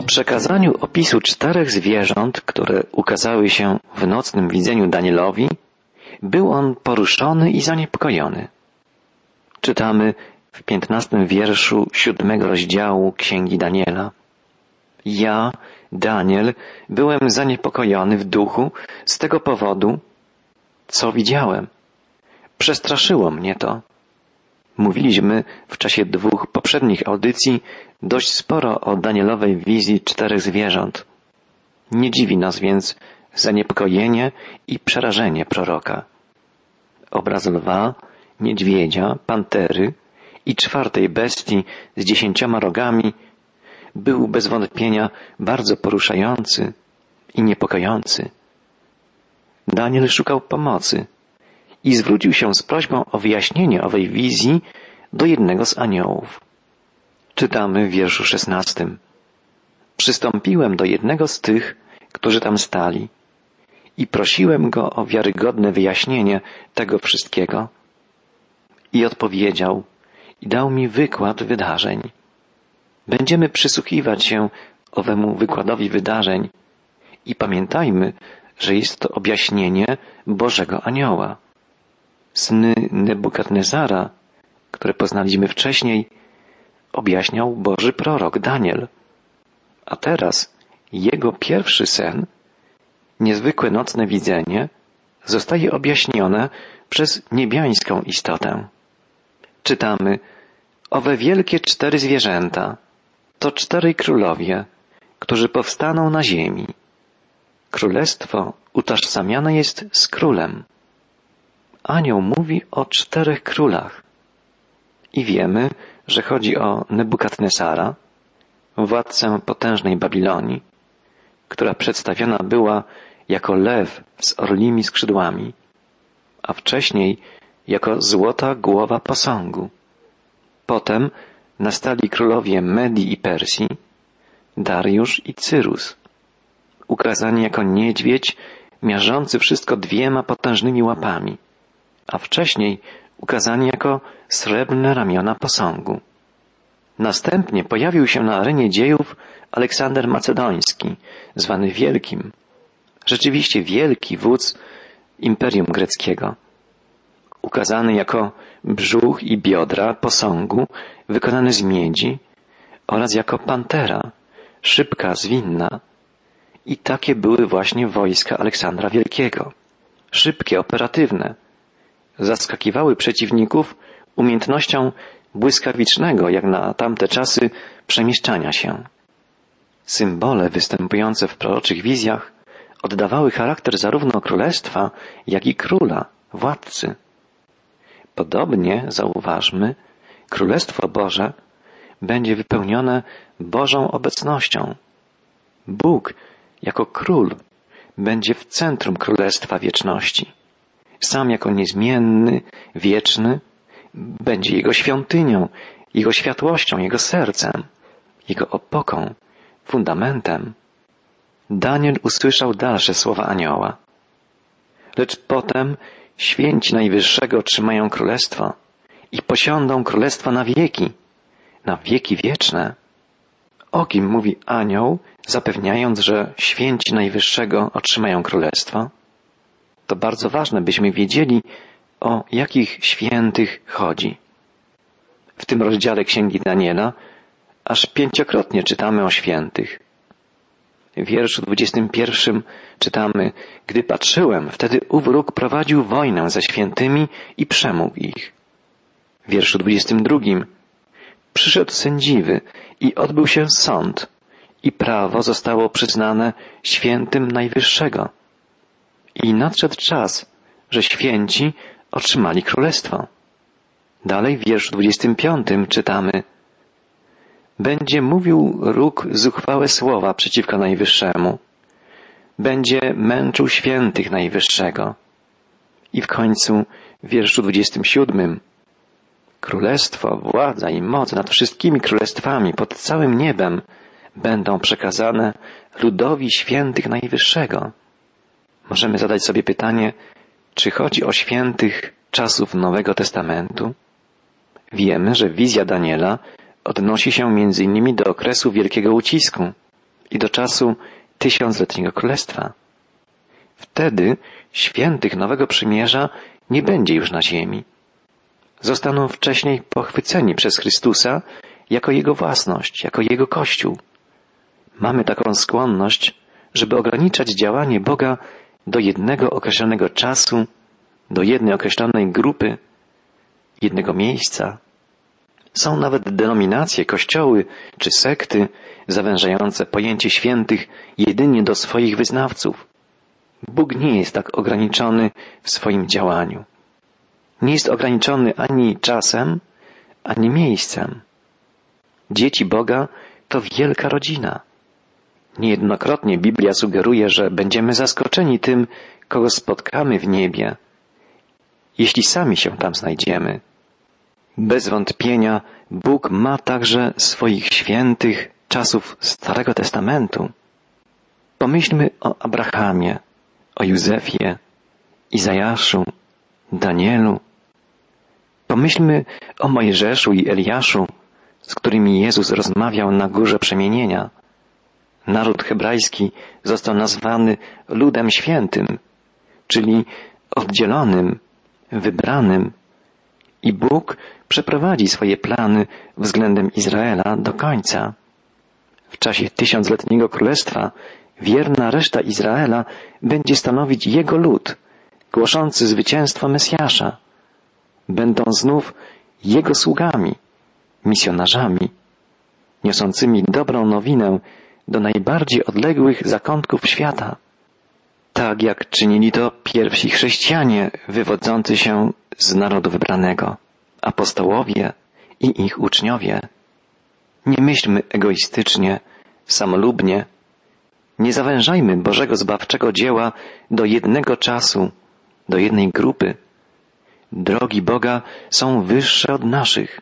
Po przekazaniu opisu czterech zwierząt, które ukazały się w nocnym widzeniu Danielowi, był on poruszony i zaniepokojony. Czytamy w piętnastym wierszu siódmego rozdziału Księgi Daniela. Ja, Daniel, byłem zaniepokojony w duchu z tego powodu, co widziałem. Przestraszyło mnie to. Mówiliśmy w czasie dwóch poprzednich audycji dość sporo o Danielowej wizji czterech zwierząt. Nie dziwi nas więc zaniepokojenie i przerażenie proroka. Obraz lwa, niedźwiedzia, pantery i czwartej bestii z dziesięcioma rogami był bez wątpienia bardzo poruszający i niepokojący. Daniel szukał pomocy i zwrócił się z prośbą o wyjaśnienie owej wizji do jednego z aniołów. Czytamy w wierszu szesnastym. Przystąpiłem do jednego z tych, którzy tam stali i prosiłem go o wiarygodne wyjaśnienie tego wszystkiego. I odpowiedział i dał mi wykład wydarzeń. Będziemy przysłuchiwać się owemu wykładowi wydarzeń i pamiętajmy, że jest to objaśnienie Bożego Anioła. Sny Nebukadnezara, które poznaliśmy wcześniej, objaśniał Boży prorok Daniel. A teraz jego pierwszy sen, niezwykłe nocne widzenie, zostaje objaśnione przez niebiańską istotę. Czytamy, owe wielkie cztery zwierzęta to czterej królowie, którzy powstaną na ziemi. Królestwo utożsamiane jest z królem. Anioł mówi o czterech królach. I wiemy, że chodzi o Nebukadnesara, władcę potężnej Babilonii, która przedstawiona była jako lew z orlimi skrzydłami, a wcześniej jako złota głowa posągu. Potem nastali królowie Medii i Persji, Dariusz i Cyrus, ukazani jako niedźwiedź miażący wszystko dwiema potężnymi łapami, a wcześniej ukazani jako srebrne ramiona posągu. Następnie pojawił się na arenie dziejów Aleksander Macedoński, zwany Wielkim. Rzeczywiście wielki wódz Imperium Greckiego. Ukazany jako brzuch i biodra posągu wykonany z miedzi oraz jako pantera, szybka, zwinna. I takie były właśnie wojska Aleksandra Wielkiego. Szybkie, operatywne. Zaskakiwały przeciwników umiejętnością błyskawicznego, jak na tamte czasy, przemieszczania się. Symbole występujące w proroczych wizjach oddawały charakter zarówno królestwa, jak i króla, władcy. Podobnie, zauważmy, Królestwo Boże będzie wypełnione Bożą obecnością. Bóg jako król będzie w centrum Królestwa Wieczności. Sam jako niezmienny, wieczny, będzie Jego świątynią, Jego światłością, Jego sercem, Jego opoką, fundamentem. Daniel usłyszał dalsze słowa anioła. Lecz potem święci Najwyższego otrzymają królestwo i posiądą królestwo na wieki, na wieki wieczne. O kim mówi anioł, zapewniając, że święci Najwyższego otrzymają królestwo? To bardzo ważne, byśmy wiedzieli, o jakich świętych chodzi. W tym rozdziale Księgi Daniela aż pięciokrotnie czytamy o świętych. W wierszu 21 czytamy, gdy patrzyłem, wtedy ów róg prowadził wojnę ze świętymi i przemógł ich. W wierszu 22 przyszedł sędziwy i odbył się sąd i prawo zostało przyznane świętym Najwyższego. I nadszedł czas, że święci otrzymali królestwo. Dalej w wierszu 25 czytamy Będzie mówił róg zuchwałe słowa przeciwko Najwyższemu. Będzie męczył świętych Najwyższego. I w końcu w wierszu 27 Królestwo, władza i moc nad wszystkimi królestwami pod całym niebem będą przekazane ludowi świętych Najwyższego. Możemy zadać sobie pytanie, czy chodzi o świętych czasów Nowego Testamentu? Wiemy, że wizja Daniela odnosi się innymi do okresu wielkiego ucisku, i do czasu tysiącletniego królestwa. Wtedy świętych Nowego Przymierza nie będzie już na ziemi. Zostaną wcześniej pochwyceni przez Chrystusa jako Jego własność, jako Jego Kościół. Mamy taką skłonność, żeby ograniczać działanie Boga do jednego określonego czasu, do jednej określonej grupy, jednego miejsca. Są nawet denominacje, kościoły czy sekty zawężające pojęcie świętych jedynie do swoich wyznawców. Bóg nie jest tak ograniczony w swoim działaniu. Nie jest ograniczony ani czasem, ani miejscem. Dzieci Boga to wielka rodzina. Niejednokrotnie Biblia sugeruje, że będziemy zaskoczeni tym, kogo spotkamy w niebie, jeśli sami się tam znajdziemy. Bez wątpienia Bóg ma także swoich świętych czasów Starego Testamentu. Pomyślmy o Abrahamie, o Józefie, Izajaszu, Danielu. Pomyślmy o Mojżeszu i Eliaszu, z którymi Jezus rozmawiał na górze przemienienia. Naród hebrajski został nazwany ludem świętym, czyli oddzielonym, wybranym. I Bóg przeprowadzi swoje plany względem Izraela do końca. W czasie tysiącletniego królestwa wierna reszta Izraela będzie stanowić jego lud, głoszący zwycięstwo Mesjasza. Będą znów jego sługami, misjonarzami, niosącymi dobrą nowinę do najbardziej odległych zakątków świata. Tak jak czynili to pierwsi chrześcijanie wywodzący się z narodu wybranego, apostołowie i ich uczniowie. Nie myślmy egoistycznie, samolubnie. Nie zawężajmy Bożego zbawczego dzieła do jednego czasu, do jednej grupy. Drogi Boga są wyższe od naszych.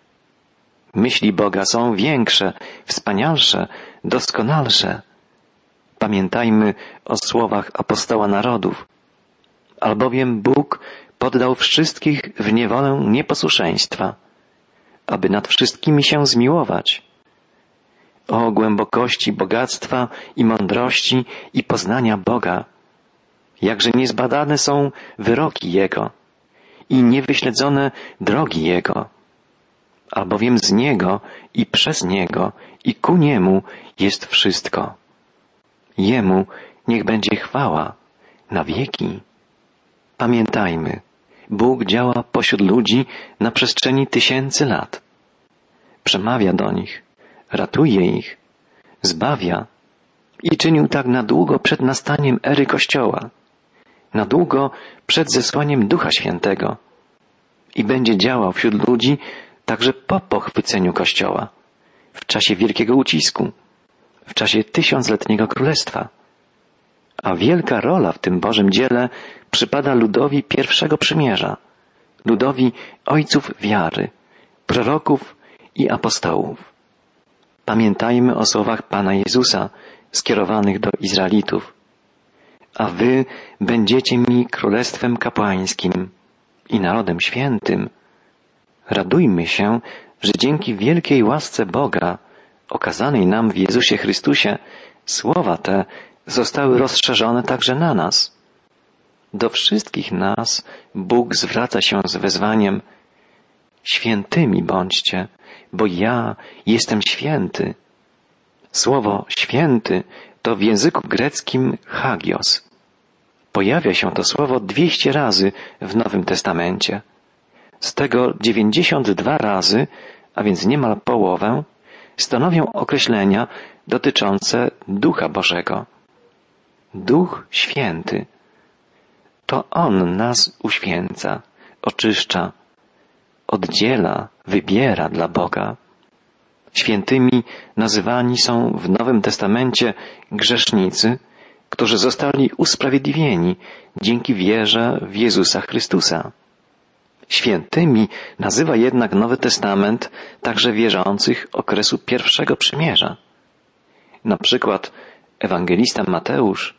Myśli Boga są większe, wspanialsze, doskonalsze. Pamiętajmy o słowach apostoła narodów. Albowiem Bóg poddał wszystkich w niewolę nieposłuszeństwa, aby nad wszystkimi się zmiłować. O głębokości bogactwa i mądrości i poznania Boga. Jakże niezbadane są wyroki Jego i niewyśledzone drogi Jego albowiem z Niego i przez Niego i ku Niemu jest wszystko. Jemu niech będzie chwała na wieki. Pamiętajmy, Bóg działa pośród ludzi na przestrzeni tysięcy lat. Przemawia do nich, ratuje ich, zbawia i czynił tak na długo przed nastaniem ery Kościoła, na długo przed zesłaniem Ducha Świętego i będzie działał wśród ludzi także po pochwyceniu Kościoła, w czasie wielkiego ucisku, w czasie tysiącletniego królestwa. A wielka rola w tym Bożym dziele przypada ludowi pierwszego przymierza, ludowi ojców wiary, proroków i apostołów. Pamiętajmy o słowach Pana Jezusa skierowanych do Izraelitów. A wy będziecie mi królestwem kapłańskim i narodem świętym. Radujmy się, że dzięki wielkiej łasce Boga, okazanej nam w Jezusie Chrystusie, słowa te zostały rozszerzone także na nas. Do wszystkich nas Bóg zwraca się z wezwaniem Świętymi bądźcie, bo ja jestem święty. Słowo święty to w języku greckim hagios. Pojawia się to słowo dwieście razy w Nowym Testamencie. Z tego 92 razy, a więc niemal połowę, stanowią określenia dotyczące Ducha Bożego. Duch Święty. To On nas uświęca, oczyszcza, oddziela, wybiera dla Boga. Świętymi nazywani są w Nowym Testamencie grzesznicy, którzy zostali usprawiedliwieni dzięki wierze w Jezusa Chrystusa. Świętymi nazywa jednak Nowy Testament także wierzących okresu pierwszego przymierza. Na przykład ewangelista Mateusz,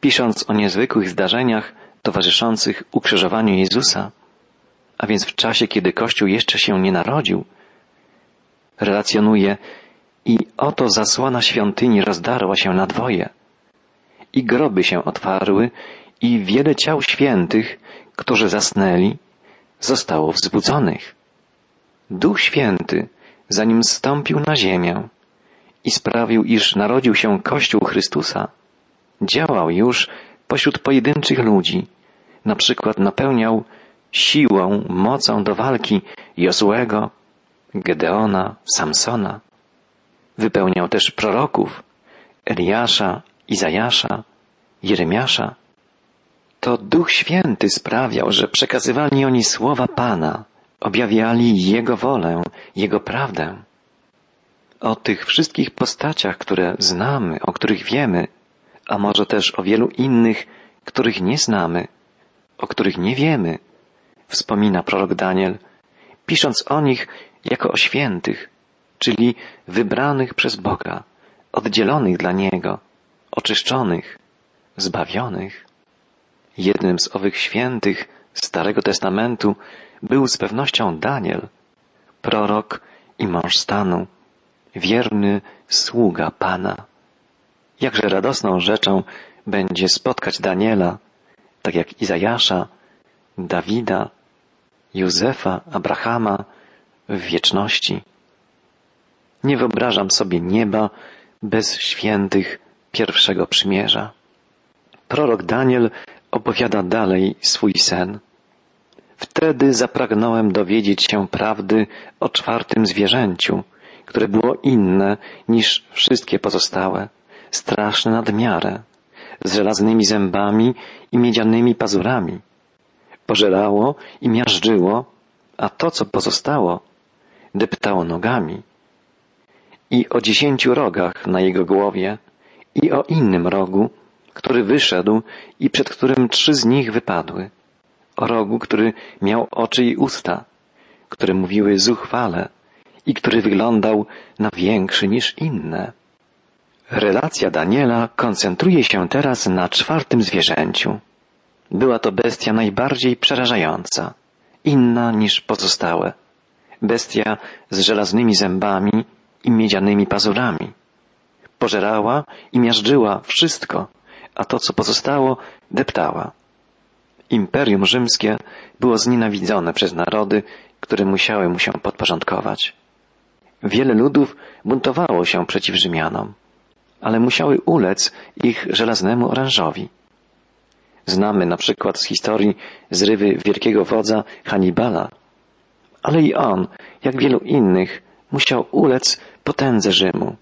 pisząc o niezwykłych zdarzeniach towarzyszących ukrzyżowaniu Jezusa, a więc w czasie, kiedy Kościół jeszcze się nie narodził, relacjonuje, I oto zasłona świątyni rozdarła się na dwoje. I groby się otwarły i wiele ciał świętych, którzy zasnęli, zostało wzbudzonych. Duch Święty, zanim stąpił na ziemię i sprawił, iż narodził się Kościół Chrystusa, działał już pośród pojedynczych ludzi, na przykład napełniał siłą, mocą do walki Jozłego, Gedeona, Samsona. Wypełniał też proroków, Eliasza, Izajasza, Jeremiasza. To Duch Święty sprawiał, że przekazywali oni słowa Pana, objawiali Jego wolę, Jego prawdę. O tych wszystkich postaciach, które znamy, o których wiemy, a może też o wielu innych, których nie znamy, o których nie wiemy, wspomina prorok Daniel, pisząc o nich jako o świętych, czyli wybranych przez Boga, oddzielonych dla Niego, oczyszczonych, zbawionych. Jednym z owych świętych Starego Testamentu był z pewnością Daniel, prorok i mąż stanu, wierny sługa Pana. Jakże radosną rzeczą będzie spotkać Daniela, tak jak Izajasza, Dawida, Józefa, Abrahama w wieczności. Nie wyobrażam sobie nieba bez świętych pierwszego przymierza. Prorok Daniel opowiada dalej swój sen. Wtedy zapragnąłem dowiedzieć się prawdy o czwartym zwierzęciu, które było inne niż wszystkie pozostałe, straszne nad miarę, z żelaznymi zębami i miedzianymi pazurami. Pożerało i miażdżyło, a to, co pozostało, deptało nogami. I o dziesięciu rogach na jego głowie i o innym rogu, który wyszedł i przed którym trzy z nich wypadły. O rogu, który miał oczy i usta, które mówiły zuchwale i który wyglądał na większy niż inne. Relacja Daniela koncentruje się teraz na czwartym zwierzęciu. Była to bestia najbardziej przerażająca, inna niż pozostałe. Bestia z żelaznymi zębami i miedzianymi pazurami. Pożerała i miażdżyła wszystko, a to, co pozostało, deptała. Imperium rzymskie było znienawidzone przez narody, które musiały mu się podporządkować. Wiele ludów buntowało się przeciw Rzymianom, ale musiały ulec ich żelaznemu orężowi. Znamy na przykład z historii zrywy wielkiego wodza Hannibala, ale i on, jak wielu innych, musiał ulec potędze Rzymu.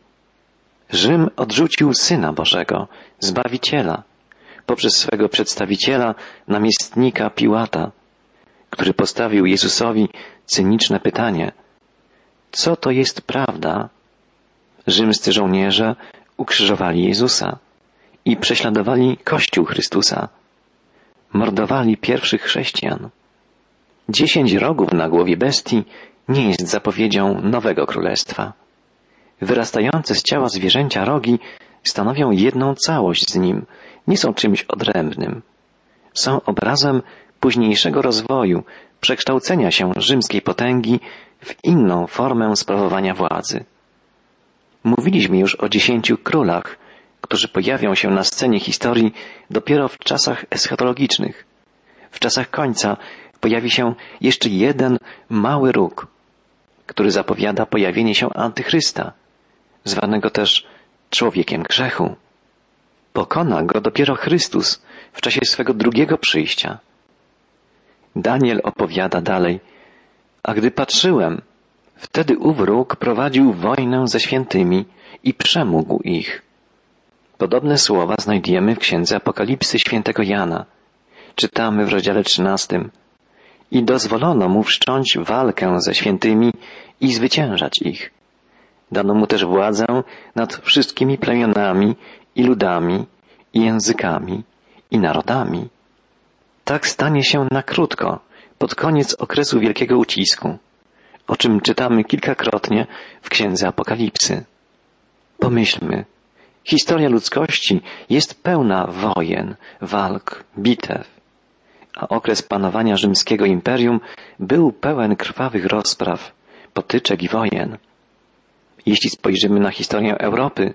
Rzym odrzucił Syna Bożego, Zbawiciela, poprzez swego przedstawiciela, namiestnika Piłata, który postawił Jezusowi cyniczne pytanie: Co to jest prawda? Rzymscy żołnierze ukrzyżowali Jezusa i prześladowali Kościół Chrystusa. Mordowali pierwszych chrześcijan. Dziesięć rogów na głowie bestii nie jest zapowiedzią nowego królestwa. Wyrastające z ciała zwierzęcia rogi stanowią jedną całość z nim, nie są czymś odrębnym. Są obrazem późniejszego rozwoju, przekształcenia się rzymskiej potęgi w inną formę sprawowania władzy. Mówiliśmy już o dziesięciu królach, którzy pojawią się na scenie historii dopiero w czasach eschatologicznych. W czasach końca pojawi się jeszcze jeden mały róg, który zapowiada pojawienie się antychrysta, zwanego też człowiekiem grzechu. Pokona go dopiero Chrystus w czasie swego drugiego przyjścia. Daniel opowiada dalej, a gdy patrzyłem, wtedy ów róg prowadził wojnę ze świętymi i przemógł ich. Podobne słowa znajdujemy w księdze Apokalipsy świętego Jana. Czytamy w rozdziale trzynastym. I dozwolono mu wszcząć walkę ze świętymi i zwyciężać ich. Dano mu też władzę nad wszystkimi plemionami i ludami i językami i narodami. Tak stanie się na krótko, pod koniec okresu wielkiego ucisku, o czym czytamy kilkakrotnie w Księdze Apokalipsy. Pomyślmy, historia ludzkości jest pełna wojen, walk, bitew, a okres panowania rzymskiego imperium był pełen krwawych rozpraw, potyczek i wojen. Jeśli spojrzymy na historię Europy,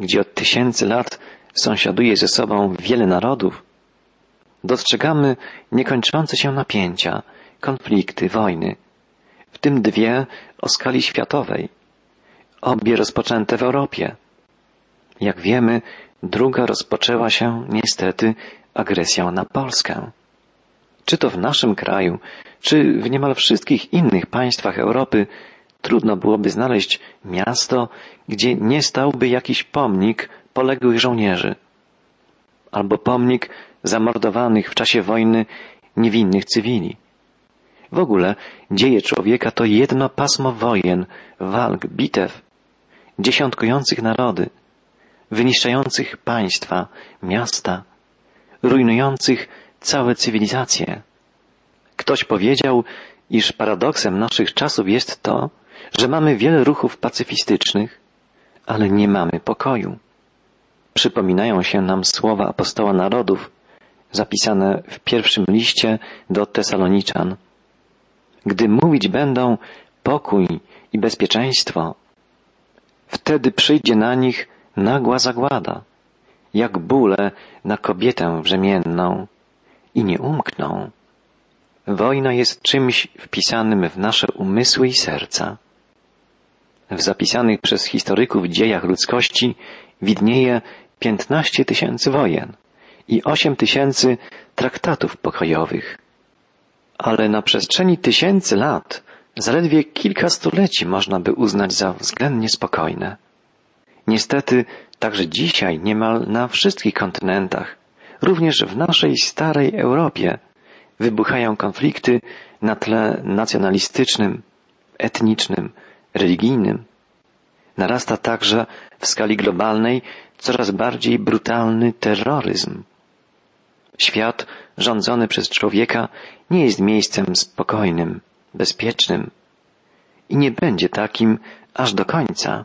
gdzie od tysięcy lat sąsiaduje ze sobą wiele narodów, dostrzegamy niekończące się napięcia, konflikty, wojny, w tym dwie o skali światowej, obie rozpoczęte w Europie. Jak wiemy, druga rozpoczęła się niestety agresją na Polskę. Czy to w naszym kraju, czy w niemal wszystkich innych państwach Europy trudno byłoby znaleźć miasto, gdzie nie stałby jakiś pomnik poległych żołnierzy, albo pomnik zamordowanych w czasie wojny niewinnych cywili. W ogóle dzieje człowieka to jedno pasmo wojen, walk, bitew, dziesiątkujących narody, wyniszczających państwa, miasta, rujnujących całe cywilizacje. Ktoś powiedział, iż paradoksem naszych czasów jest to, że mamy wiele ruchów pacyfistycznych, ale nie mamy pokoju. Przypominają się nam słowa apostoła narodów, zapisane w pierwszym liście do Tesaloniczan. Gdy mówić będą pokój i bezpieczeństwo, wtedy przyjdzie na nich nagła zagłada, jak bóle na kobietę brzemienną i nie umkną. Wojna jest czymś wpisanym w nasze umysły i serca. W zapisanych przez historyków dziejach ludzkości widnieje 15 tysięcy wojen i 8 tysięcy traktatów pokojowych. Ale na przestrzeni tysięcy lat zaledwie kilka stuleci można by uznać za względnie spokojne. Niestety, także dzisiaj niemal na wszystkich kontynentach, również w naszej starej Europie, wybuchają konflikty na tle nacjonalistycznym, etnicznym, religijnym. Narasta także w skali globalnej coraz bardziej brutalny terroryzm. Świat rządzony przez człowieka nie jest miejscem spokojnym, bezpiecznym i nie będzie takim aż do końca.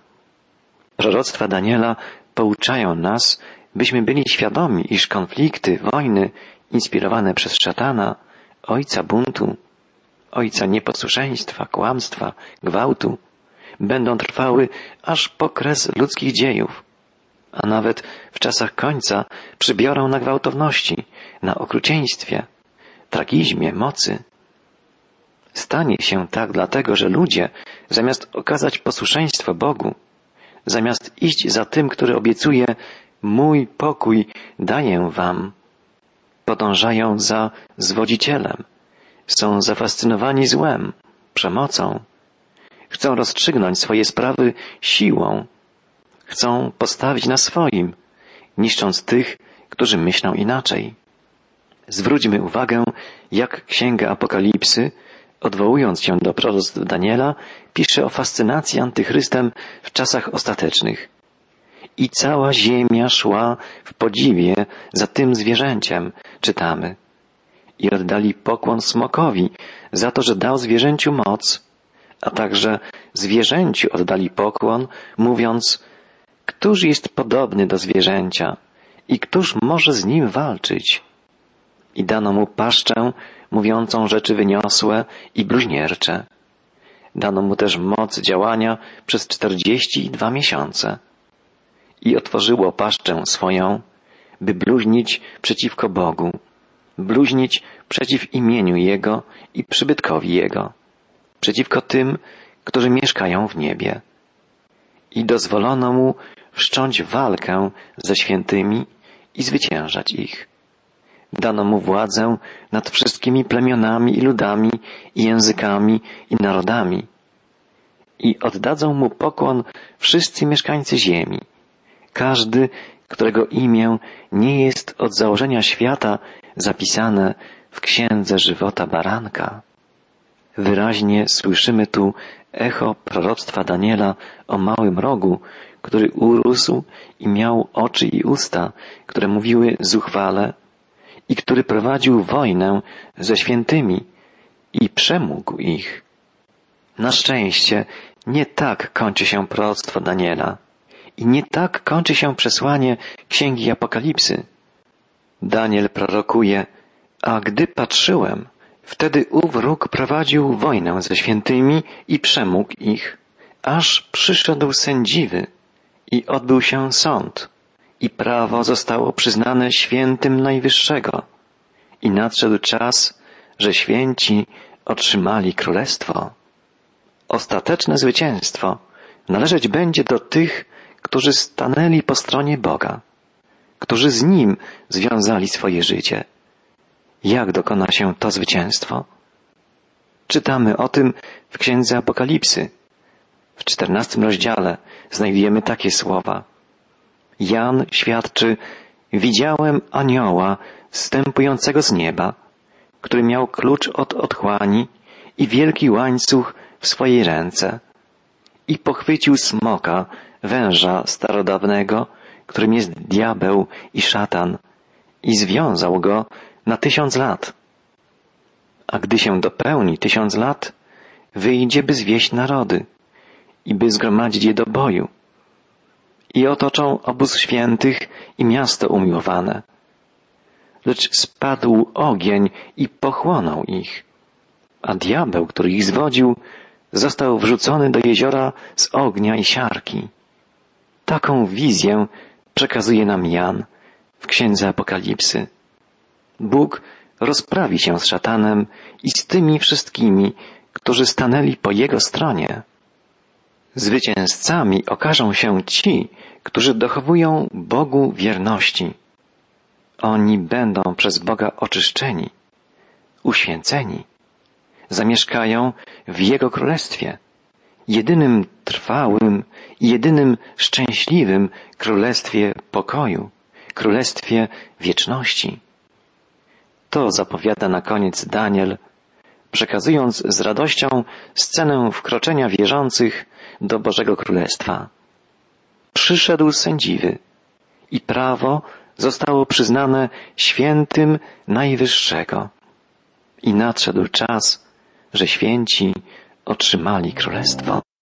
Proroctwa Daniela pouczają nas, byśmy byli świadomi, iż konflikty, wojny inspirowane przez szatana, ojca buntu, ojca nieposłuszeństwa, kłamstwa, gwałtu, będą trwały aż po kres ludzkich dziejów, a nawet w czasach końca przybiorą na gwałtowności, na okrucieństwie, tragizmie, mocy. Stanie się tak dlatego, że ludzie, zamiast okazać posłuszeństwo Bogu, zamiast iść za tym, który obiecuje mój pokój daję wam, podążają za zwodzicielem, są zafascynowani złem, przemocą, chcą rozstrzygnąć swoje sprawy siłą, chcą postawić na swoim, niszcząc tych, którzy myślą inaczej. Zwróćmy uwagę, jak Księga Apokalipsy, odwołując się do proroctw Daniela, pisze o fascynacji antychrystem w czasach ostatecznych. I cała ziemia szła w podziwie za tym zwierzęciem, czytamy. I oddali pokłon smokowi za to, że dał zwierzęciu moc, a także zwierzęciu oddali pokłon, mówiąc, któż jest podobny do zwierzęcia i któż może z nim walczyć? I dano mu paszczę, mówiącą rzeczy wyniosłe i bluźniercze. Dano mu też moc działania przez czterdzieści dwa miesiące. I otworzyło paszczę swoją, by bluźnić przeciwko Bogu, bluźnić przeciw imieniu Jego i przybytkowi Jego, przeciwko tym, którzy mieszkają w niebie. I dozwolono mu wszcząć walkę ze świętymi i zwyciężać ich. Dano mu władzę nad wszystkimi plemionami i ludami i językami i narodami. I oddadzą mu pokłon wszyscy mieszkańcy ziemi, każdy, którego imię nie jest od założenia świata zapisane w księdze żywota baranka. Wyraźnie słyszymy tu echo proroctwa Daniela o małym rogu, który urósł i miał oczy i usta, które mówiły zuchwale i który prowadził wojnę ze świętymi i przemógł ich. Na szczęście nie tak kończy się proroctwo Daniela i nie tak kończy się przesłanie Księgi Apokalipsy. Daniel prorokuje, a gdy patrzyłem, wtedy ów róg prowadził wojnę ze świętymi i przemógł ich, aż przyszedł sędziwy i odbył się sąd i prawo zostało przyznane świętym Najwyższego i nadszedł czas, że święci otrzymali królestwo. Ostateczne zwycięstwo należeć będzie do tych, którzy stanęli po stronie Boga, którzy z Nim związali swoje życie. Jak dokona się to zwycięstwo? Czytamy o tym w Księdze Apokalipsy. W czternastym rozdziale znajdujemy takie słowa. Jan świadczy, widziałem anioła wstępującego z nieba, który miał klucz od otchłani i wielki łańcuch w swojej ręce i pochwycił smoka, węża starodawnego, którym jest diabeł i szatan i związał go na tysiąc lat. A gdy się dopełni tysiąc lat, wyjdzie, by zwieść narody i by zgromadzić je do boju. I otoczą obóz świętych i miasto umiłowane. Lecz spadł ogień i pochłonął ich. A diabeł, który ich zwodził, został wrzucony do jeziora z ognia i siarki. Taką wizję przekazuje nam Jan w Księdze Apokalipsy. Bóg rozprawi się z szatanem i z tymi wszystkimi, którzy stanęli po jego stronie. Zwycięzcami okażą się ci, którzy dochowują Bogu wierności. Oni będą przez Boga oczyszczeni, uświęceni, zamieszkają w Jego Królestwie, jedynym trwałym jedynym szczęśliwym Królestwie pokoju, Królestwie wieczności. To zapowiada na koniec Daniel, przekazując z radością scenę wkroczenia wierzących do Bożego Królestwa. Przyszedł sędziwy i prawo zostało przyznane świętym Najwyższego. I nadszedł czas, że święci otrzymali królestwo.